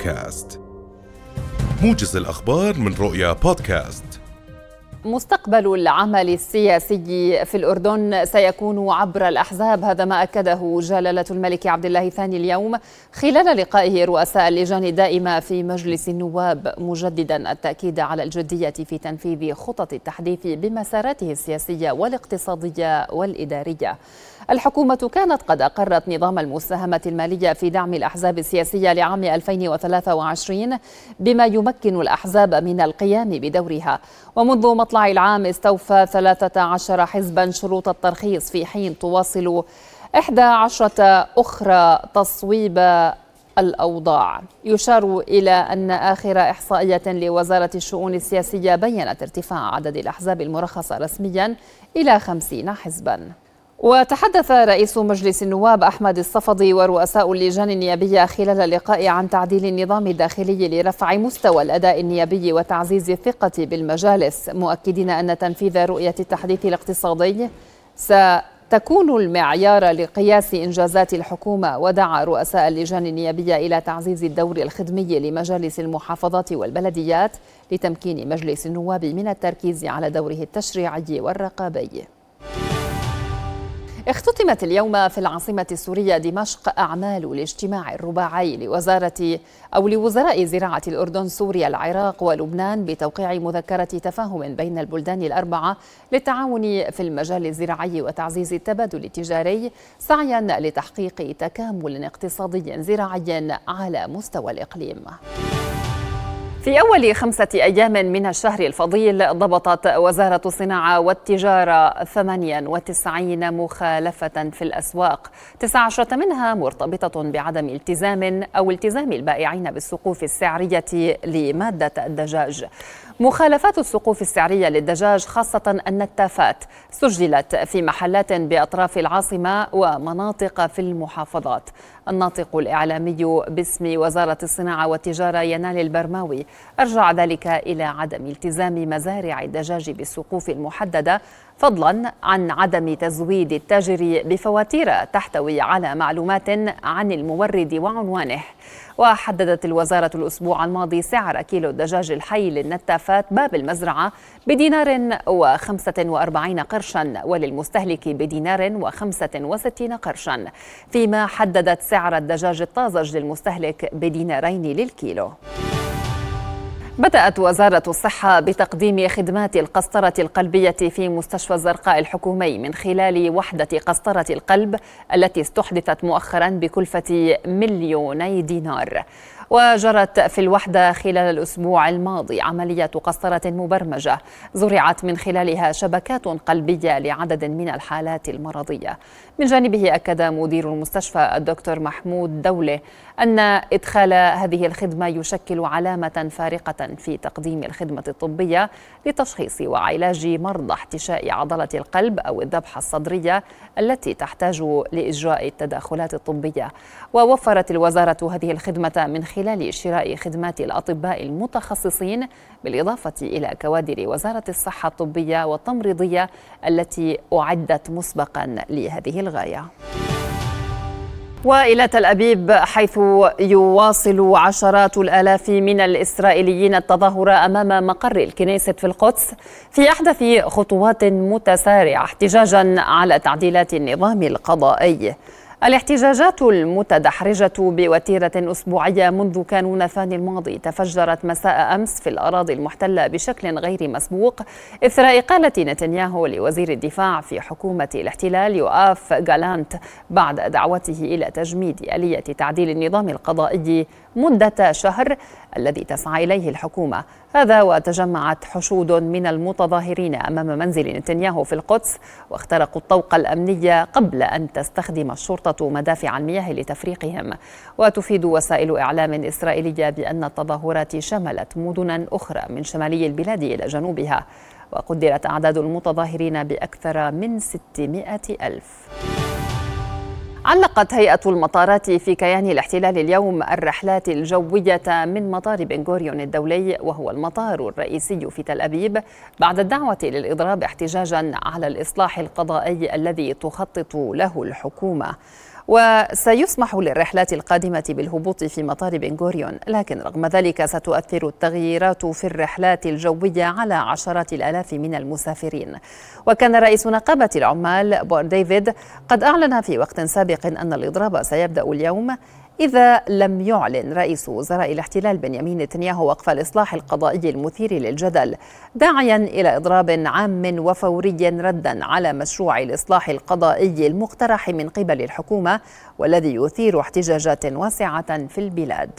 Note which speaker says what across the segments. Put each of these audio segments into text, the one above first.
Speaker 1: بودكاست. موجز الأخبار من رؤيا بودكاست.
Speaker 2: مستقبل العمل السياسي في الأردن سيكون عبر الأحزاب هذا ما أكده جلالة الملك عبد الله الثاني اليوم خلال لقائه رؤساء اللجان الدائمة في مجلس النواب مجددا التأكيد على الجدية في تنفيذ خطط التحديث بمساراته السياسية والاقتصادية والإدارية. الحكومة كانت قد أقرت نظام المساهمة المالية في دعم الأحزاب السياسية لعام 2023 بما يمكن الأحزاب من القيام بدورها. ومنذ مطلع العام استوفى 13 حزبا شروط الترخيص في حين تواصل 11 أخرى تصويب الأوضاع. يشار إلى أن آخر إحصائية لوزارة الشؤون السياسية بينت ارتفاع عدد الأحزاب المرخصة رسميا إلى 50 حزباً. وتحدث رئيس مجلس النواب أحمد الصفدي ورؤساء اللجان النيابية خلال اللقاء عن تعديل النظام الداخلي لرفع مستوى الأداء النيابي وتعزيز الثقة بالمجالس مؤكدين أن تنفيذ رؤية التحديث الاقتصادي ستكون المعيار لقياس إنجازات الحكومة. ودعا رؤساء اللجان النيابية إلى تعزيز الدور الخدمي لمجالس المحافظات والبلديات لتمكين مجلس النواب من التركيز على دوره التشريعي والرقابي. اختتمت اليوم في العاصمة السورية دمشق أعمال الاجتماع الرباعي لوزارة أو لوزراء زراعة الأردن سوريا العراق ولبنان بتوقيع مذكرة تفاهم بين البلدان الأربعة للتعاون في المجال الزراعي وتعزيز التبادل التجاري سعيا لتحقيق تكامل اقتصادي زراعي على مستوى الإقليم. في أول خمسة أيام من الشهر الفضيل ضبطت وزارة الصناعة والتجارة 98 مخالفة في الأسواق. 19 منها مرتبطة بعدم التزام أو التزام البائعين بالسقوف السعرية لمادة الدجاج. مخالفات السقوف السعرية للدجاج خاصة النتافات سجلت في محلات بأطراف العاصمة ومناطق في المحافظات. الناطق الإعلامي باسم وزارة الصناعة والتجارة ينال البرماوي. أرجع ذلك إلى عدم التزام مزارع الدجاج بالسقوف المحددة فضلا عن عدم تزويد التاجر بفواتير تحتوي على معلومات عن المورد وعنوانه. وحددت الوزارة الأسبوع الماضي سعر كيلو الدجاج الحي للنتافات باب المزرعة بدينار وخمسة وأربعين قرشا وللمستهلك بدينار وخمسة وستين قرشا. فيما حددت سعر الدجاج الطازج للمستهلك بدينارين للكيلو. بدأت وزارة الصحة بتقديم خدمات القسطرة القلبية في مستشفى الزرقاء الحكومي من خلال وحدة قسطرة القلب التي استحدثت مؤخرا بكلفة مليوني دينار. وجرت في الوحدة خلال الأسبوع الماضي عملية قسطرة مبرمجة. زرعت من خلالها شبكات قلبية لعدد من الحالات المرضية. من جانبه أكد مدير المستشفى الدكتور محمود دولة أن إدخال هذه الخدمة يشكل علامة فارقة في تقديم الخدمة الطبية لتشخيص وعلاج مرضى احتشاء عضلة القلب أو الذبحة الصدرية التي تحتاج لإجراء التدخلات الطبية. ووفرت الوزارة هذه الخدمة من خلال شراء خدمات الأطباء المتخصصين بالإضافة إلى كوادر وزارة الصحة الطبية والتمريضية التي أعدت مسبقا لهذه الغاية. وإلى تل أبيب حيث يواصل عشرات الآلاف من الإسرائيليين التظاهر أمام مقر الكنيسة في القدس في أحدث خطوات متسارعة احتجاجا على تعديلات النظام القضائي الاحتجاجات المتدحرجة بوتيرة أسبوعية منذ كانون الثاني الماضي تفجرت مساء أمس في الأراضي المحتلة بشكل غير مسبوق إثر إقالة نتنياهو لوزير الدفاع في حكومة الاحتلال يؤاف جالانت بعد دعوته إلى تجميد آلية تعديل النظام القضائي مدة شهر الذي تسعى إليه الحكومة. هذا وتجمعت حشود من المتظاهرين أمام منزل نتنياهو في القدس واخترقوا الطوق الأمني قبل أن تستخدم الشرطة مدافع المياه لتفريقهم. وتفيد وسائل إعلام إسرائيلية بأن التظاهرات شملت مدنا أخرى من شمالي البلاد إلى جنوبها وقدرت أعداد المتظاهرين بأكثر من 600 ألف. علقت هيئة المطارات في كيان الاحتلال اليوم الرحلات الجوية من مطار بن غوريون الدولي وهو المطار الرئيسي في تل أبيب بعد الدعوة للإضراب احتجاجا على الإصلاح القضائي الذي تخطط له الحكومة. وسيسمح للرحلات القادمة بالهبوط في مطار بن غوريون. لكن رغم ذلك ستؤثر التغييرات في الرحلات الجوية على عشرات الآلاف من المسافرين. وكان رئيس نقابة العمال بار ديفيد قد أعلن في وقت سابق أن الإضراب سيبدأ اليوم إذا لم يعلن رئيس وزراء الاحتلال بنيامين نتنياهو وقف الإصلاح القضائي المثير للجدل داعيا إلى إضراب عام وفوري ردا على مشروع الإصلاح القضائي المقترح من قبل الحكومة والذي يثير احتجاجات واسعة في البلاد.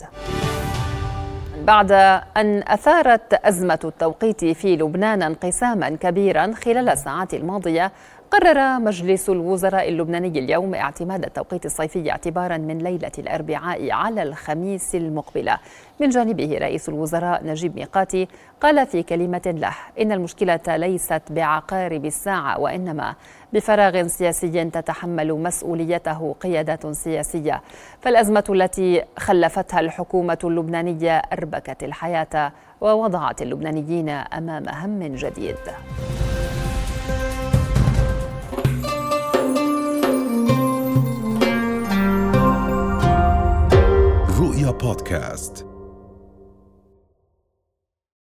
Speaker 2: بعد أن أثارت أزمة التوقيت في لبنان انقساما كبيرا خلال الساعات الماضية قرر مجلس الوزراء اللبناني اليوم اعتماد التوقيت الصيفي اعتبارا من ليلة الأربعاء على الخميس المقبله. من جانبه رئيس الوزراء نجيب ميقاتي قال في كلمة له إن المشكلة ليست بعقارب الساعة وإنما بفراغ سياسي تتحمل مسؤوليته قياده سياسية. فالأزمة التي خلفتها الحكومة اللبنانية أربكت الحياة ووضعت اللبنانيين أمام هم جديد.
Speaker 1: رؤيا بودكاست